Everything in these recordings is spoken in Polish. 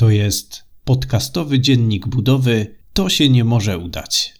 To jest podcastowy dziennik budowy. To się nie może udać.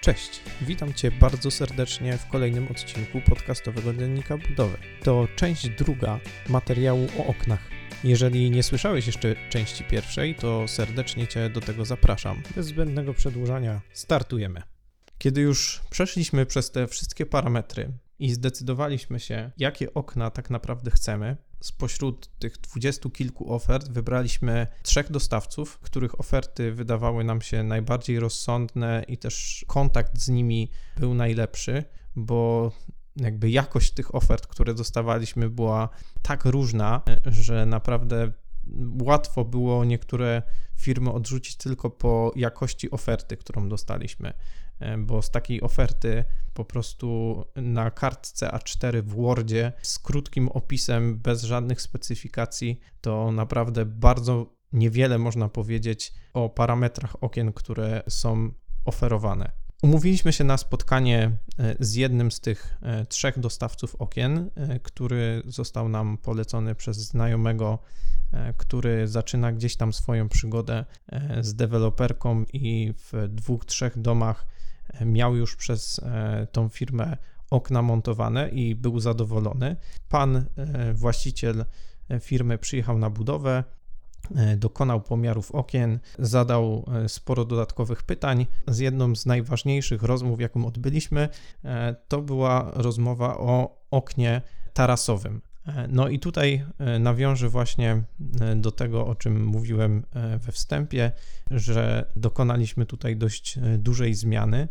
Cześć, witam Cię bardzo serdecznie w kolejnym odcinku podcastowego Dziennika Budowy. To część druga materiału o oknach. Jeżeli nie słyszałeś jeszcze części pierwszej, to serdecznie Cię do tego zapraszam. Bez zbędnego przedłużania startujemy. Kiedy już przeszliśmy przez te wszystkie parametry i zdecydowaliśmy się, jakie okna tak naprawdę chcemy, spośród tych dwudziestu kilku ofert wybraliśmy trzech dostawców, których oferty wydawały nam się najbardziej rozsądne i też kontakt z nimi był najlepszy, bo jakby jakość tych ofert, które dostawaliśmy, była tak różna, że naprawdę łatwo było niektóre firmy odrzucić tylko po jakości oferty, którą dostaliśmy, bo z takiej oferty po prostu na kartce A4 w Wordzie z krótkim opisem, bez żadnych specyfikacji, to naprawdę bardzo niewiele można powiedzieć o parametrach okien, które są oferowane. Umówiliśmy się na spotkanie e, z jednym z tych e, trzech dostawców okien, e, który został nam polecony przez znajomego, który zaczyna gdzieś tam swoją przygodę z deweloperką i w dwóch, trzech domach miał już przez tą firmę okna montowane i był zadowolony. Pan właściciel firmy przyjechał na budowę, dokonał pomiarów okien, zadał e, sporo dodatkowych pytań. Z jedną z najważniejszych rozmów, jaką odbyliśmy, e, to była rozmowa o oknie tarasowym. No i tutaj nawiążę właśnie do tego, o czym mówiłem we wstępie, że dokonaliśmy tutaj dość dużej zmiany.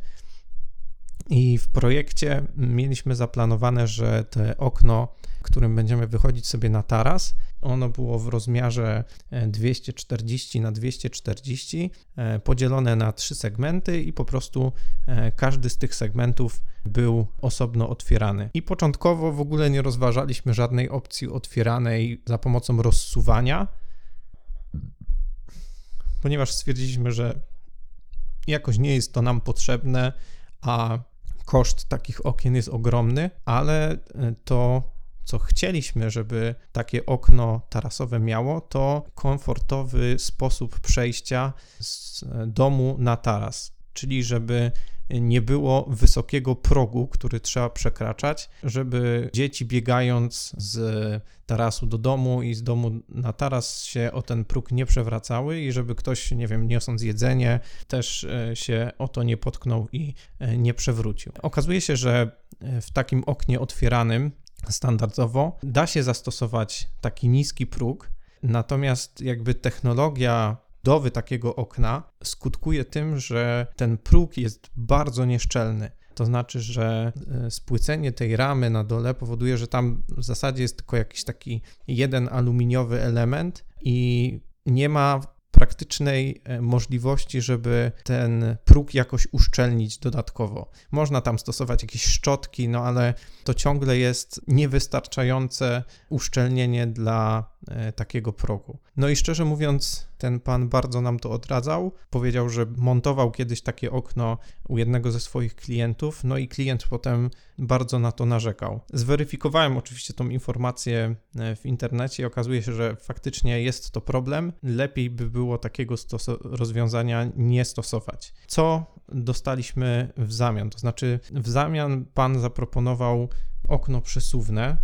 I w projekcie mieliśmy zaplanowane, że te okno, którym będziemy wychodzić sobie na taras, ono było w rozmiarze 240 e, na 240, e, podzielone na trzy segmenty i po prostu e, każdy z tych segmentów był osobno otwierany. I początkowo w ogóle nie rozważaliśmy żadnej opcji otwieranej za pomocą rozsuwania, ponieważ stwierdziliśmy, że jakoś nie jest to nam potrzebne, a koszt takich okien jest ogromny, ale to co chcieliśmy, żeby takie okno tarasowe miało, to komfortowy sposób przejścia z domu na taras, czyli żeby nie było wysokiego progu, który trzeba przekraczać, żeby dzieci biegając z tarasu do domu i z domu na taras się o ten próg nie przewracały i żeby ktoś, nie wiem, niosąc jedzenie, też e, się o to nie potknął i e, nie przewrócił. Okazuje się, że e, w takim oknie otwieranym standardowo da się zastosować taki niski próg, natomiast jakby technologia budowy takiego okna skutkuje tym, że ten próg jest bardzo nieszczelny. To znaczy, że e, spłycenie tej ramy na dole powoduje, że tam w zasadzie jest tylko jakiś taki jeden aluminiowy element i nie ma praktycznej e, możliwości, żeby ten próg jakoś uszczelnić dodatkowo. Można tam stosować jakieś szczotki, no ale to ciągle jest niewystarczające uszczelnienie dla takiego progu. No i szczerze mówiąc, ten pan bardzo nam to odradzał. Powiedział, że montował kiedyś takie okno u jednego ze swoich klientów, no i klient potem bardzo na to narzekał. Zweryfikowałem oczywiście tą informację e, w internecie i okazuje się, że faktycznie jest to problem. Lepiej by było takiego rozwiązania nie stosować. Co dostaliśmy w zamian? To znaczy, w zamian pan zaproponował okno przesuwne,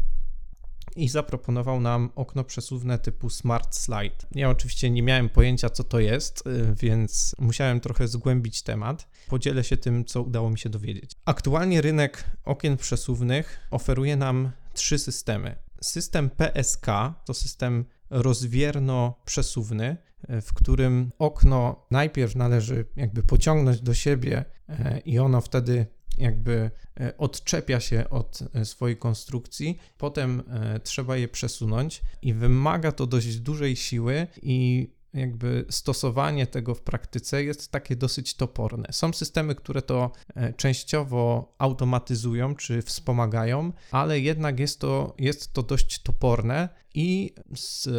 i zaproponował nam okno przesuwne typu Smart Slide. Ja oczywiście nie miałem pojęcia, co to jest, y, więc musiałem trochę zgłębić temat. Podzielę się tym, co udało mi się dowiedzieć. Aktualnie rynek okien przesuwnych oferuje nam trzy systemy. System PSK to system rozwierno-przesuwny, y, w którym okno najpierw należy jakby pociągnąć do siebie y, i ono wtedy jakby e, odczepia się od e, swojej konstrukcji, potem e, trzeba je przesunąć i wymaga to dość dużej siły i jakby stosowanie tego w praktyce jest takie dosyć toporne. Są systemy, które to częściowo automatyzują czy wspomagają, ale jednak jest to, jest to dość toporne i z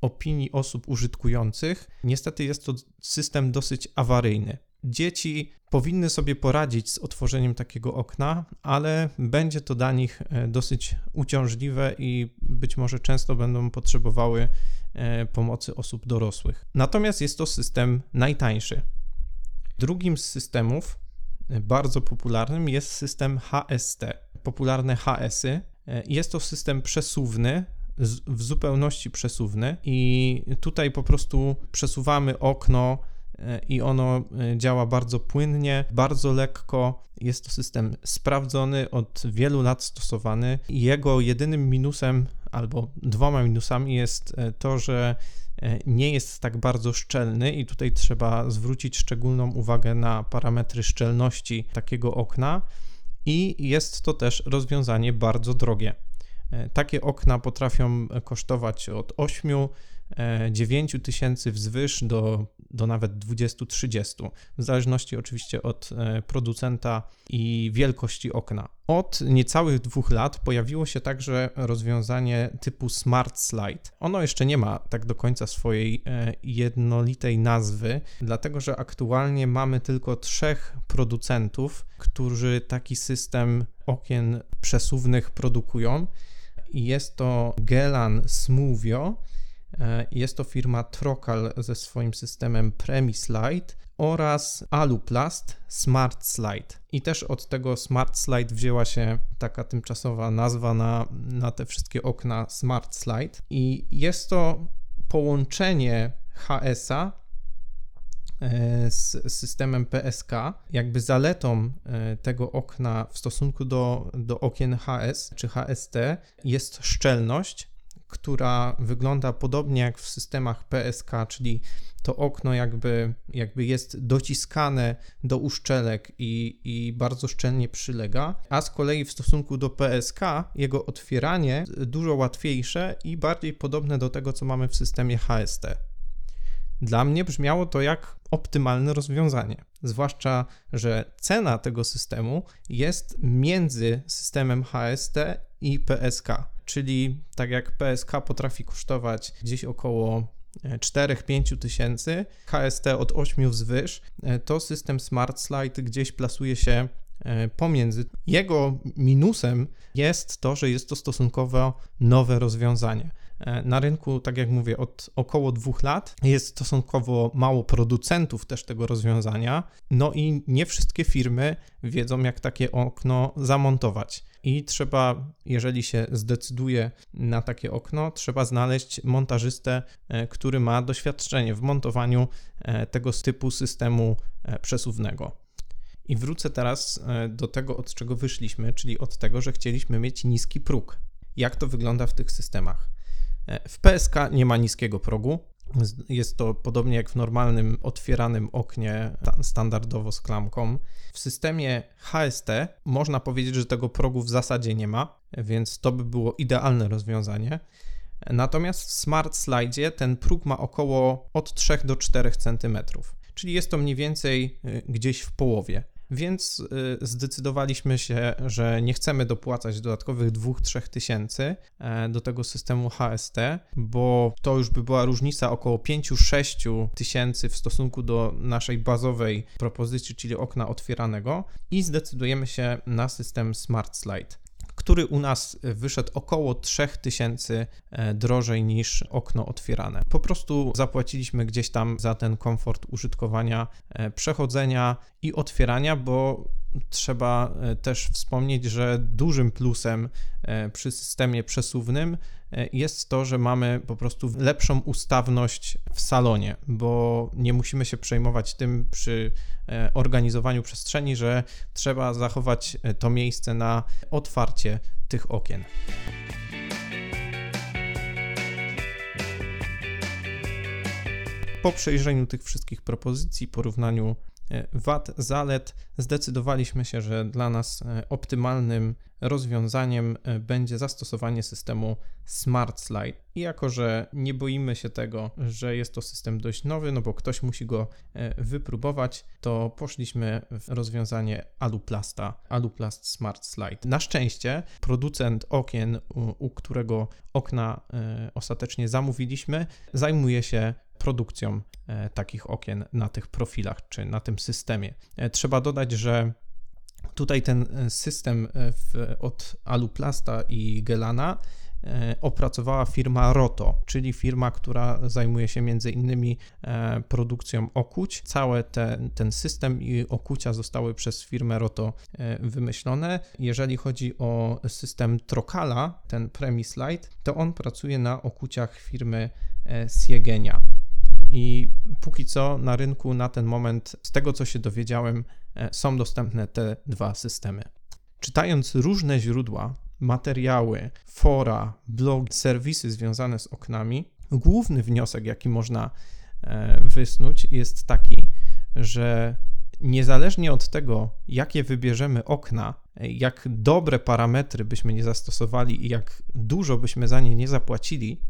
opinii osób użytkujących, niestety jest to system dosyć awaryjny. Dzieci powinny sobie poradzić z otworzeniem takiego okna, ale będzie to dla nich e, dosyć uciążliwe i być może często będą potrzebowały e, pomocy osób dorosłych. Natomiast jest to system najtańszy. Drugim z systemów e, bardzo popularnym jest system HST, popularne HS-y. Jest to system przesuwny, w zupełności przesuwny i tutaj po prostu przesuwamy okno i ono e, działa bardzo płynnie, bardzo lekko. Jest to system sprawdzony, od wielu lat stosowany. Jego jedynym minusem albo dwoma minusami jest e, to, że e, nie jest tak bardzo szczelny i tutaj trzeba zwrócić szczególną uwagę na parametry szczelności takiego okna i jest to też rozwiązanie bardzo drogie. Takie okna potrafią kosztować od 8 9 tysięcy wzwyż do, do nawet 20-30, w zależności oczywiście od e, producenta i wielkości okna. Od niecałych dwóch lat pojawiło się także rozwiązanie typu Smart Slide. Ono jeszcze nie ma tak do końca swojej e, jednolitej nazwy, dlatego że aktualnie mamy tylko trzech producentów, którzy taki system okien przesuwnych produkują. Jest to Gelan Smuvio, E, jest to firma Trocal ze swoim systemem PremiSlide oraz Aluplast Smart Slide. I też od tego Smart Slide wzięła się taka tymczasowa nazwa na, na te wszystkie okna Smart Slide. I jest to połączenie HS-a e, z systemem PSK. Jakby zaletą e, tego okna w stosunku do, do okien HS czy HST jest szczelność która wygląda podobnie jak w systemach PSK, czyli to okno jakby, jakby jest dociskane do uszczelek i, i bardzo szczelnie przylega, a z kolei w stosunku do PSK jego otwieranie dużo łatwiejsze i bardziej podobne do tego, co mamy w systemie HST. Dla mnie brzmiało to jak optymalne rozwiązanie. Zwłaszcza, że cena tego systemu jest między systemem HST i PSK czyli tak jak PSK potrafi kosztować gdzieś około 4-5 e, tysięcy, HST od 8 wzwyż, e, to system Smart Slide gdzieś plasuje się e, pomiędzy. Jego minusem jest to, że jest to stosunkowo nowe rozwiązanie. Na rynku, tak jak mówię, od około dwóch lat jest stosunkowo mało producentów też tego rozwiązania, no i nie wszystkie firmy wiedzą, jak takie okno zamontować i trzeba, jeżeli się zdecyduje na takie okno, trzeba znaleźć montażystę, e, który ma doświadczenie w montowaniu e, tego typu systemu e, przesuwnego. I wrócę teraz do tego, od czego wyszliśmy, czyli od tego, że chcieliśmy mieć niski próg. Jak to wygląda w tych systemach? W PSK nie ma niskiego progu. Jest to podobnie jak w normalnym otwieranym oknie standardowo z klamką. W systemie HST można powiedzieć, że tego progu w zasadzie nie ma, więc to by było idealne rozwiązanie. Natomiast w Smart Slide ten próg ma około od 3 do 4 cm, czyli jest to mniej więcej y, gdzieś w połowie. Więc y, zdecydowaliśmy się, że nie chcemy dopłacać dodatkowych 2-3 tysięcy e, do tego systemu HST, bo to już by była różnica około 5-6 tysięcy w stosunku do naszej bazowej propozycji, czyli okna otwieranego i zdecydujemy się na system Smart Slide który u nas wyszedł około 3000 e, drożej niż okno otwierane. Po prostu zapłaciliśmy gdzieś tam za ten komfort użytkowania, e, przechodzenia i otwierania, bo trzeba e, też wspomnieć, że dużym plusem przy systemie przesuwnym jest to, że mamy po prostu lepszą ustawność w salonie, bo nie musimy się przejmować tym przy e, organizowaniu przestrzeni, że trzeba zachować e, to miejsce na otwarcie tych okien. Po przejrzeniu tych wszystkich propozycji, porównaniu wad, zalet, zdecydowaliśmy się, że dla nas optymalnym rozwiązaniem będzie zastosowanie systemu Smart Slide. I jako, że nie boimy się tego, że jest to system dość nowy, no bo ktoś musi go wypróbować, to poszliśmy w rozwiązanie Aluplasta, Aluplast Smart Slide. Na szczęście producent okien, u, u którego okna ostatecznie zamówiliśmy, zajmuje się produkcją e, takich okien na tych profilach czy na tym systemie. E, trzeba dodać, że tutaj ten e, system w, od Aluplasta i Gelana opracowała firma Roto, czyli firma, która zajmuje się między innymi produkcją okuć. Cały te, ten system i okucia zostały przez firmę Roto wymyślone. Jeżeli chodzi o system Trokala, ten Premise Light, to on pracuje na okuciach firmy Siegenia. I póki co na rynku na ten moment, z tego co się dowiedziałem, e, są dostępne te dwa systemy. Czytając różne źródła, materiały, fora, blogi, serwisy związane z oknami, główny wniosek, jaki można e, wysnuć, jest taki, że niezależnie od tego, jakie wybierzemy okna, jak dobre parametry byśmy nie zastosowali i jak dużo byśmy za nie nie zapłacili,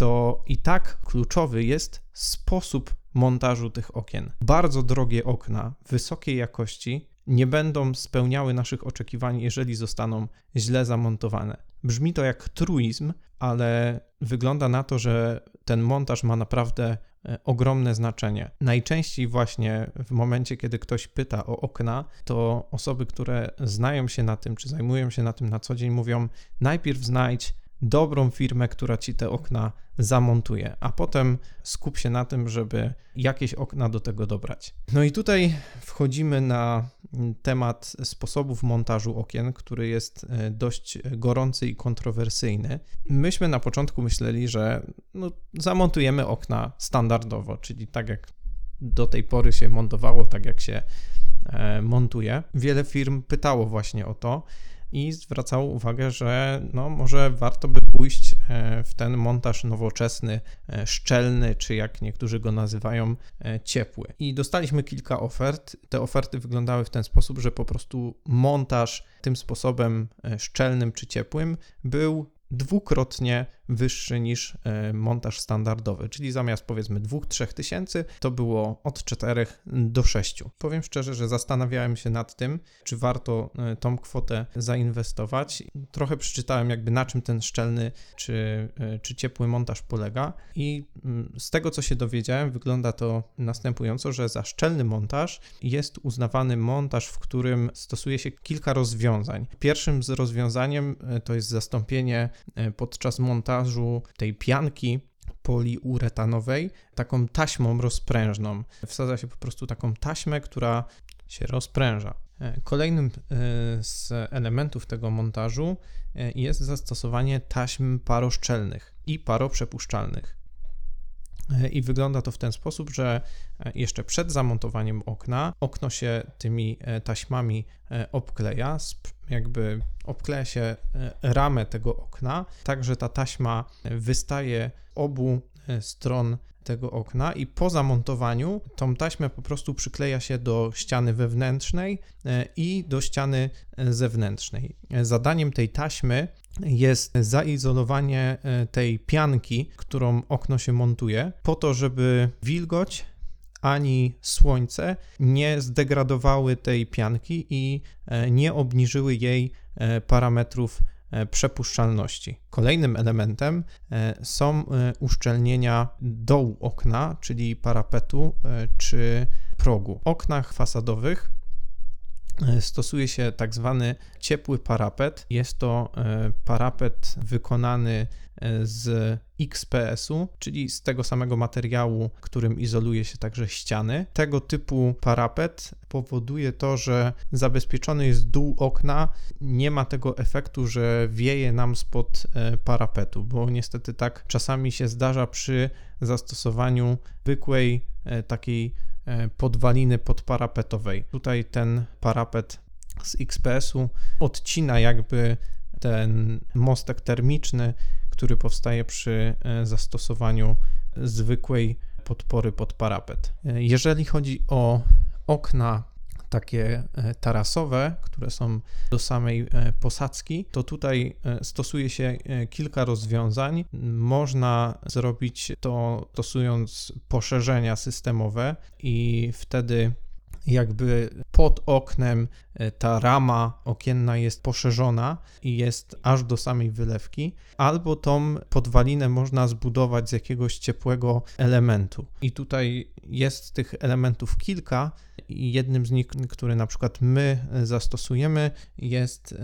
to i tak kluczowy jest sposób montażu tych okien. Bardzo drogie okna wysokiej jakości nie będą spełniały naszych oczekiwań, jeżeli zostaną źle zamontowane. Brzmi to jak truizm, ale wygląda na to, że ten montaż ma naprawdę e, ogromne znaczenie. Najczęściej właśnie w momencie, kiedy ktoś pyta o okna, to osoby, które znają się na tym, czy zajmują się na tym na co dzień, mówią: najpierw znajdź dobrą firmę, która ci te okna zamontuje, a potem skup się na tym, żeby jakieś okna do tego dobrać. No i tutaj wchodzimy na temat sposobów montażu okien, który jest e, dość gorący i kontrowersyjny. Myśmy na początku myśleli, że no, zamontujemy okna standardowo, czyli tak jak do tej pory się montowało, tak jak się e, montuje. Wiele firm pytało właśnie o to i zwracało uwagę, że no, może warto by pójść e, w ten montaż nowoczesny, e, szczelny, czy jak niektórzy go nazywają, e, ciepły. I dostaliśmy kilka ofert. Te oferty wyglądały w ten sposób, że po prostu montaż tym sposobem szczelnym czy ciepłym był dwukrotnie wyższy niż e, montaż standardowy, czyli zamiast powiedzmy 2-3 tysięcy, to było od 4 do 6. Powiem szczerze, że zastanawiałem się nad tym, czy warto e, tą kwotę zainwestować. Trochę przeczytałem jakby na czym ten szczelny czy, e, czy ciepły montaż polega i mm, z tego co się dowiedziałem wygląda to następująco, że za szczelny montaż jest uznawany montaż, w którym stosuje się kilka rozwiązań. Pierwszym z rozwiązaniem to jest zastąpienie podczas montażu montażu tej pianki poliuretanowej taką taśmą rozprężną. Wsadza się po prostu taką taśmę, która się rozpręża. E, kolejnym e, z elementów tego montażu e, jest zastosowanie taśm paroszczelnych i paroprzepuszczalnych. I wygląda to w ten sposób, że jeszcze przed zamontowaniem okna okno się tymi taśmami obkleja, jakby obkleja się e, ramę tego okna, tak że ta taśma wystaje obu e, stron tego okna i po zamontowaniu tą taśmę po prostu przykleja się do ściany wewnętrznej e, i do ściany zewnętrznej. Zadaniem tej taśmy jest zaizolowanie tej pianki, którą okno się montuje, po to, żeby wilgoć ani słońce nie zdegradowały tej pianki i e, nie obniżyły jej e, parametrów e, przepuszczalności. Kolejnym elementem są uszczelnienia dołu okna, czyli parapetu czy progu. W oknach fasadowych stosuje się tak zwany ciepły parapet. Jest to parapet wykonany z XPS-u, czyli z tego samego materiału, którym izoluje się także ściany. Tego typu parapet powoduje to, że zabezpieczony jest dół okna, nie ma tego efektu, że wieje nam spod e, parapetu, bo niestety tak czasami się zdarza przy zastosowaniu zwykłej e, takiej e, podwaliny podparapetowej. Tutaj ten parapet z XPS-u odcina jakby ten mostek termiczny, który powstaje przy e, zastosowaniu zwykłej podpory pod parapet. E, jeżeli chodzi o okna takie e, tarasowe, które są do samej e, posadzki, to tutaj e, stosuje się kilka rozwiązań. Można zrobić to stosując poszerzenia systemowe i wtedy jakby pod oknem ta rama okienna jest poszerzona i jest aż do samej wylewki, albo tą podwalinę można zbudować z jakiegoś ciepłego elementu. I tutaj jest tych elementów kilka jednym z nich, który na przykład my zastosujemy, jest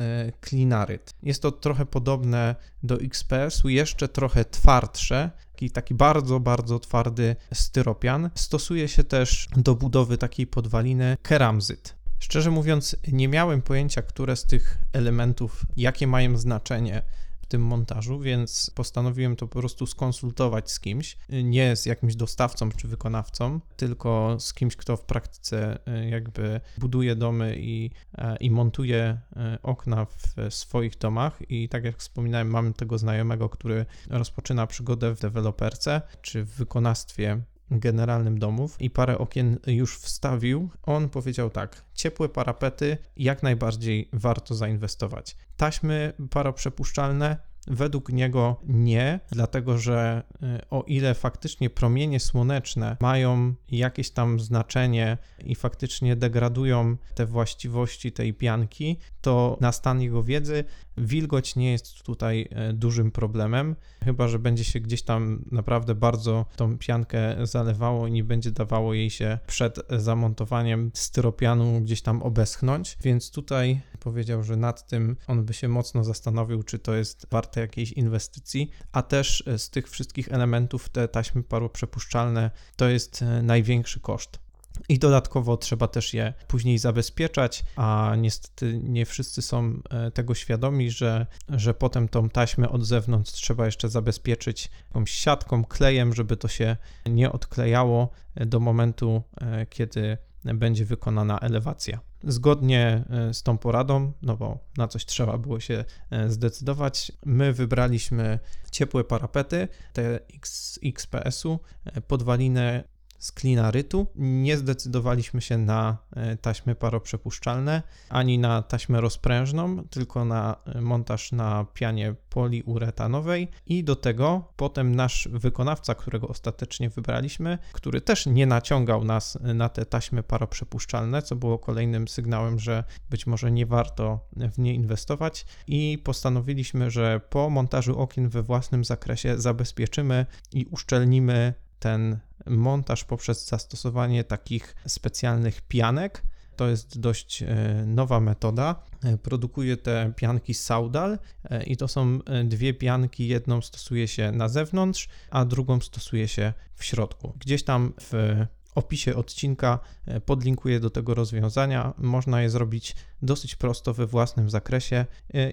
klinaryt. E, jest to trochę podobne do XPS-u, jeszcze trochę twardsze, taki, taki bardzo, bardzo twardy styropian. Stosuje się też do budowy takiej podwaliny keramzyt. Szczerze mówiąc, nie miałem pojęcia, które z tych elementów, jakie mają znaczenie w tym montażu, więc postanowiłem to po prostu skonsultować z kimś, nie z jakimś dostawcą czy wykonawcą, tylko z kimś, kto w praktyce e, jakby buduje domy i, e, i montuje e, okna w swoich domach. I tak jak wspominałem, mam tego znajomego, który rozpoczyna przygodę w deweloperce czy w wykonawstwie generalnym domów i parę okien już wstawił. On powiedział tak: ciepłe parapety jak najbardziej warto zainwestować. Taśmy paroprzepuszczalne Według niego nie, dlatego że y, o ile faktycznie promienie słoneczne mają jakieś tam znaczenie i faktycznie degradują te właściwości tej pianki, to na stan jego wiedzy wilgoć nie jest tutaj y, dużym problemem, chyba że będzie się gdzieś tam naprawdę bardzo tą piankę zalewało i nie będzie dawało jej się przed zamontowaniem styropianu gdzieś tam obeschnąć, więc tutaj powiedział, że nad tym on by się mocno zastanowił, czy to jest warte jakiejś inwestycji, a też e, z tych wszystkich elementów te taśmy paroprzepuszczalne to jest e, największy koszt. I dodatkowo trzeba też je później zabezpieczać, a niestety nie wszyscy są e, tego świadomi, że, że potem tą taśmę od zewnątrz trzeba jeszcze zabezpieczyć jakąś siatką, klejem, żeby to się nie odklejało do momentu, kiedy będzie wykonana elewacja. Zgodnie e, z tą poradą, no bo na coś trzeba było się e, zdecydować, my wybraliśmy ciepłe parapety, te XPS-u, e, podwalinę z klinarytu. Nie zdecydowaliśmy się na e, taśmy paroprzepuszczalne ani na taśmę rozprężną, tylko na e, montaż na pianie poliuretanowej i do tego potem nasz wykonawca, którego ostatecznie wybraliśmy, który też nie naciągał nas na te taśmy paroprzepuszczalne, co było kolejnym sygnałem, że być może nie warto w nie inwestować i postanowiliśmy, że po montażu okien we własnym zakresie zabezpieczymy i uszczelnimy ten montaż poprzez zastosowanie takich specjalnych pianek. To jest dość e, nowa metoda. E, produkuje te pianki Saudal e, i to są dwie pianki. Jedną stosuje się na zewnątrz, a drugą stosuje się w środku. Gdzieś tam w opisie odcinka podlinkuję do tego rozwiązania. Można je zrobić dosyć prosto we własnym zakresie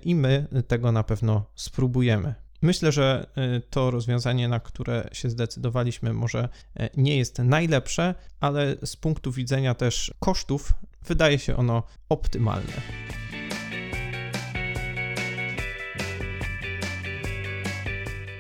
i my tego na pewno spróbujemy. Myślę, że y, to rozwiązanie, na które się zdecydowaliśmy, może y, nie jest najlepsze, ale z punktu widzenia też kosztów wydaje się ono optymalne.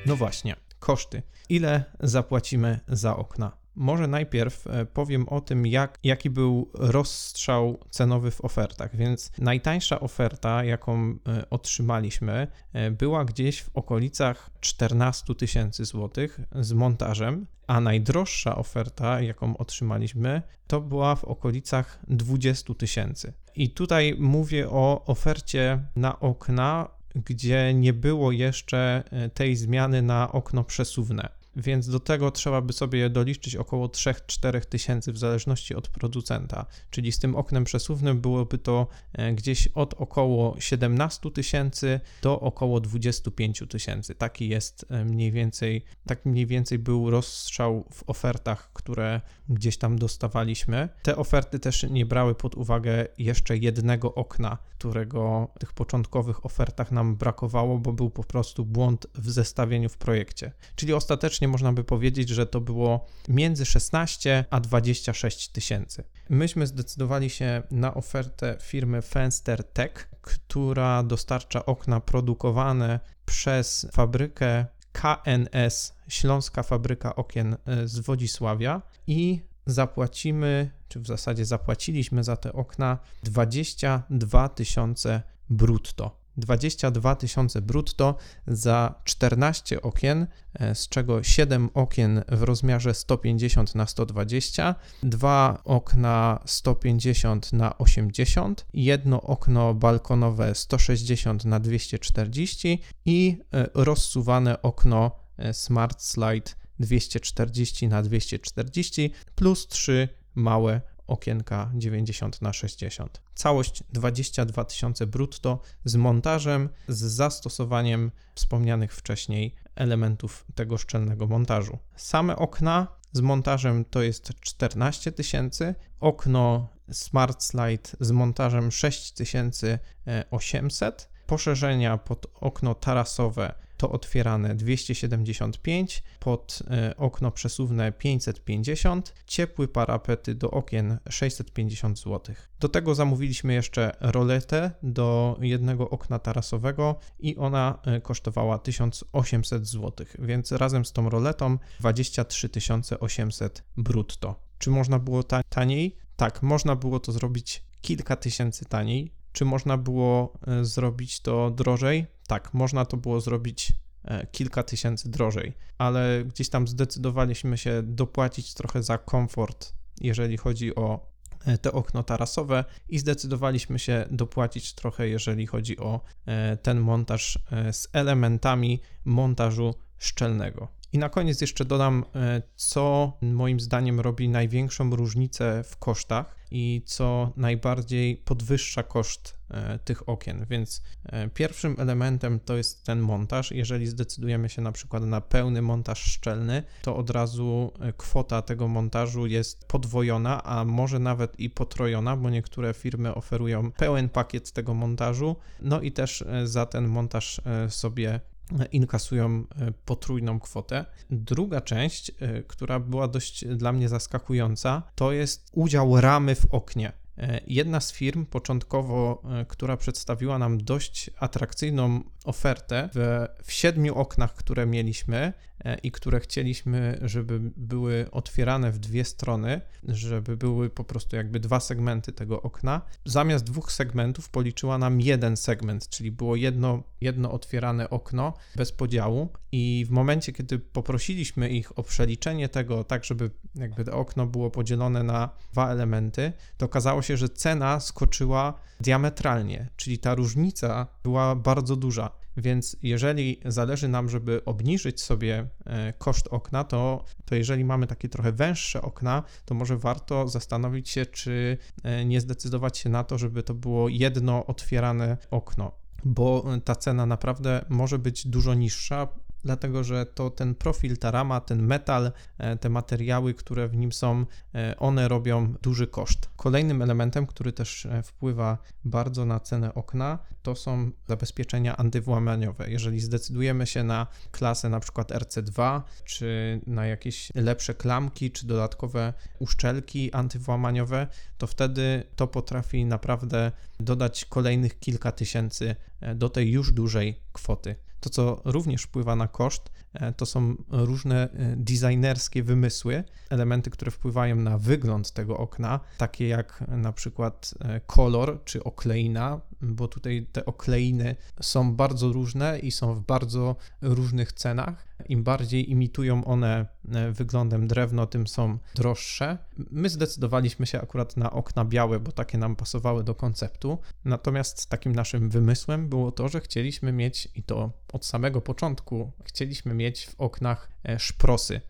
No właśnie, koszty. Ile zapłacimy za okna? Może najpierw e, powiem o tym, jak, jaki był rozstrzał cenowy w ofertach. Więc najtańsza oferta, jaką e, otrzymaliśmy, e, była gdzieś w okolicach 14 tysięcy złotych z montażem, a najdroższa oferta, jaką otrzymaliśmy, to była w okolicach 20 tysięcy. I tutaj mówię o ofercie na okna, gdzie nie było jeszcze tej zmiany na okno przesuwne więc do tego trzeba by sobie doliczyć około 3-4 tysięcy w zależności od producenta, czyli z tym oknem przesuwnym byłoby to e, gdzieś od około 17 tysięcy do około 25 tysięcy. Taki jest e, mniej więcej, tak mniej więcej był rozstrzał w ofertach, które gdzieś tam dostawaliśmy. Te oferty też nie brały pod uwagę jeszcze jednego okna, którego w tych początkowych ofertach nam brakowało, bo był po prostu błąd w zestawieniu w projekcie. Czyli ostatecznie można by powiedzieć, że to było między 16 a 26 tysięcy. Myśmy zdecydowali się na ofertę firmy Fenster Tech, która dostarcza okna produkowane przez fabrykę KNS, Śląska Fabryka Okien z Wodzisławia i zapłacimy czy w zasadzie zapłaciliśmy za te okna 22 tysiące brutto. 22 tysiące brutto za 14 okien, e, z czego 7 okien w rozmiarze 150 na 120, dwa okna 150 na 80, jedno okno balkonowe 160 na 240 i e, rozsuwane okno e, Smart Slide 240 na 240 plus 3 małe okienka 90 na 60. Całość 22 tysiące brutto z montażem, z zastosowaniem wspomnianych wcześniej elementów tego szczelnego montażu. Same okna z montażem to jest 14 tysięcy, okno Smart Slide z montażem 6800, poszerzenia pod okno tarasowe to otwierane 275, pod e, okno przesuwne 550, ciepły parapety do okien 650 zł. Do tego zamówiliśmy jeszcze roletę do jednego okna tarasowego i ona e, kosztowała 1800 zł, więc razem z tą roletą 23 800 brutto. Czy można było taniej? Tak, można było to zrobić kilka tysięcy taniej. Czy można było e, zrobić to drożej? Tak, można to było zrobić e, kilka tysięcy drożej, ale gdzieś tam zdecydowaliśmy się dopłacić trochę za komfort, jeżeli chodzi o e, te okno tarasowe i zdecydowaliśmy się dopłacić trochę, jeżeli chodzi o ten montaż z elementami montażu szczelnego. I na koniec jeszcze dodam, co moim zdaniem robi największą różnicę w kosztach i co najbardziej podwyższa koszt e, tych okien. Więc e, pierwszym elementem to jest ten montaż. Jeżeli zdecydujemy się na przykład na pełny montaż szczelny, to od razu e, kwota tego montażu jest podwojona, a może nawet i potrojona, bo niektóre firmy oferują pełen pakiet tego montażu. No i też za ten montaż sobie inkasują potrójną kwotę. Druga część, która była dość dla mnie zaskakująca, to jest udział ramy w oknie. E, jedna z firm początkowo, e, która przedstawiła nam dość atrakcyjną ofertę w, w siedmiu oknach, które mieliśmy e, i które chcieliśmy, żeby były otwierane w dwie strony, żeby były po prostu jakby dwa segmenty tego okna. Zamiast dwóch segmentów policzyła nam jeden segment, czyli było jedno, jedno otwierane okno bez podziału i w momencie, kiedy poprosiliśmy ich o przeliczenie tego tak, żeby jakby to okno było podzielone na dwa elementy, to okazało się, że cena skoczyła diametralnie, czyli ta różnica była bardzo duża. Więc jeżeli zależy nam, żeby obniżyć sobie e, koszt okna, to, to jeżeli mamy takie trochę węższe okna, to może warto zastanowić się, czy e, nie zdecydować się na to, żeby to było jedno otwierane okno bo ta cena naprawdę może być dużo niższa, dlatego że to ten profil, ta rama, ten metal, e, te materiały, które w nim są, e, one robią duży koszt. Kolejnym elementem, który też e, wpływa bardzo na cenę okna, to są zabezpieczenia antywłamaniowe. Jeżeli zdecydujemy się na klasę na przykład RC2, czy na jakieś lepsze klamki, czy dodatkowe uszczelki antywłamaniowe, to wtedy to potrafi naprawdę dodać kolejnych kilka tysięcy do tej już dużej kwoty. To, co również wpływa na koszt, e, to są różne e, designerskie wymysły, elementy, które wpływają na wygląd tego okna, takie jak na przykład e, kolor czy okleina, bo tutaj te okleiny są bardzo różne i są w bardzo różnych cenach. Im bardziej imitują one e, wyglądem drewno, tym są droższe. My zdecydowaliśmy się akurat na okna białe, bo takie nam pasowały do konceptu. Natomiast takim naszym wymysłem było to, że chcieliśmy mieć, i to od samego początku, chcieliśmy mieć w oknach e, szprosy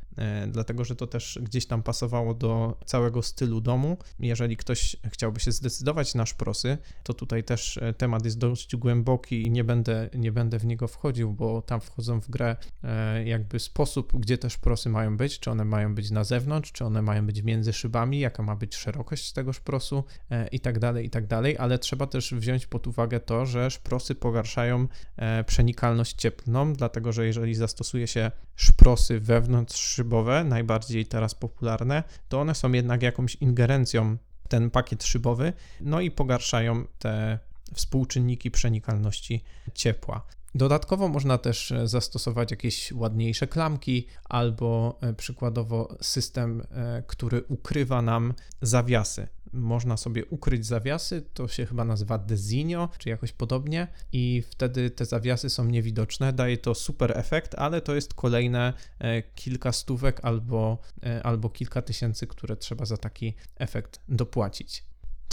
dlatego że to też gdzieś tam pasowało do całego stylu domu. Jeżeli ktoś chciałby się zdecydować na szprosy, to tutaj też e, temat jest dość głęboki i nie będę, nie będę w niego wchodził, bo tam wchodzą w grę e, jakby sposób, gdzie te szprosy mają być, czy one mają być na zewnątrz, czy one mają być między szybami, jaka ma być szerokość tego szprosu i tak dalej, i tak dalej, ale trzeba też wziąć pod uwagę to, że szprosy pogarszają przenikalność cieplną, dlatego że jeżeli zastosuje się szprosy wewnątrz szybowe, najbardziej teraz popularne, to one są jednak jakąś ingerencją w ten pakiet szybowy, no i pogarszają te współczynniki przenikalności ciepła. Dodatkowo można też e, zastosować jakieś ładniejsze klamki albo e, przykładowo system, e, który ukrywa nam zawiasy. Można sobie ukryć zawiasy, to się chyba nazywa desinio, czy jakoś podobnie, i wtedy te zawiasy są niewidoczne. Daje to super efekt, ale to jest kolejne kilka stówek albo, albo kilka tysięcy, które trzeba za taki efekt dopłacić.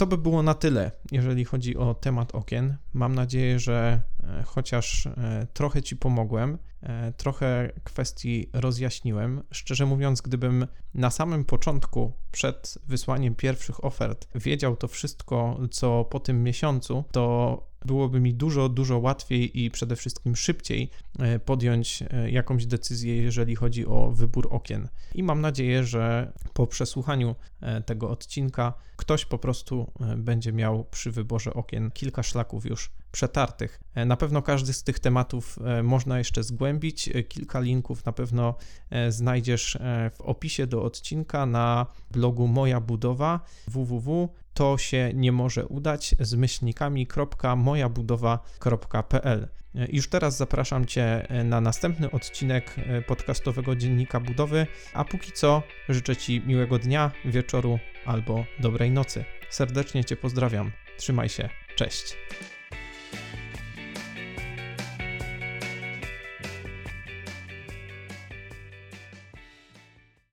To by było na tyle, jeżeli chodzi o temat okien. Mam nadzieję, że e, chociaż e, trochę Ci pomogłem, e, trochę kwestii rozjaśniłem. Szczerze mówiąc, gdybym na samym początku, przed wysłaniem pierwszych ofert, wiedział to wszystko, co po tym miesiącu, to byłoby mi dużo, dużo łatwiej i przede wszystkim szybciej e, podjąć e, jakąś decyzję, jeżeli chodzi o wybór okien. I mam nadzieję, że po przesłuchaniu e, tego odcinka ktoś po prostu będzie miał przy wyborze okien kilka szlaków już przetartych. Na pewno każdy z tych tematów można jeszcze zgłębić. Kilka linków na pewno znajdziesz w opisie do odcinka na blogu Moja Budowa www to się nie może udać z myślnikami.mojabudowa.pl. Już teraz zapraszam Cię na następny odcinek podcastowego Dziennika Budowy, a póki co życzę Ci miłego dnia, wieczoru albo dobrej nocy. Serdecznie Cię pozdrawiam. Trzymaj się. Cześć.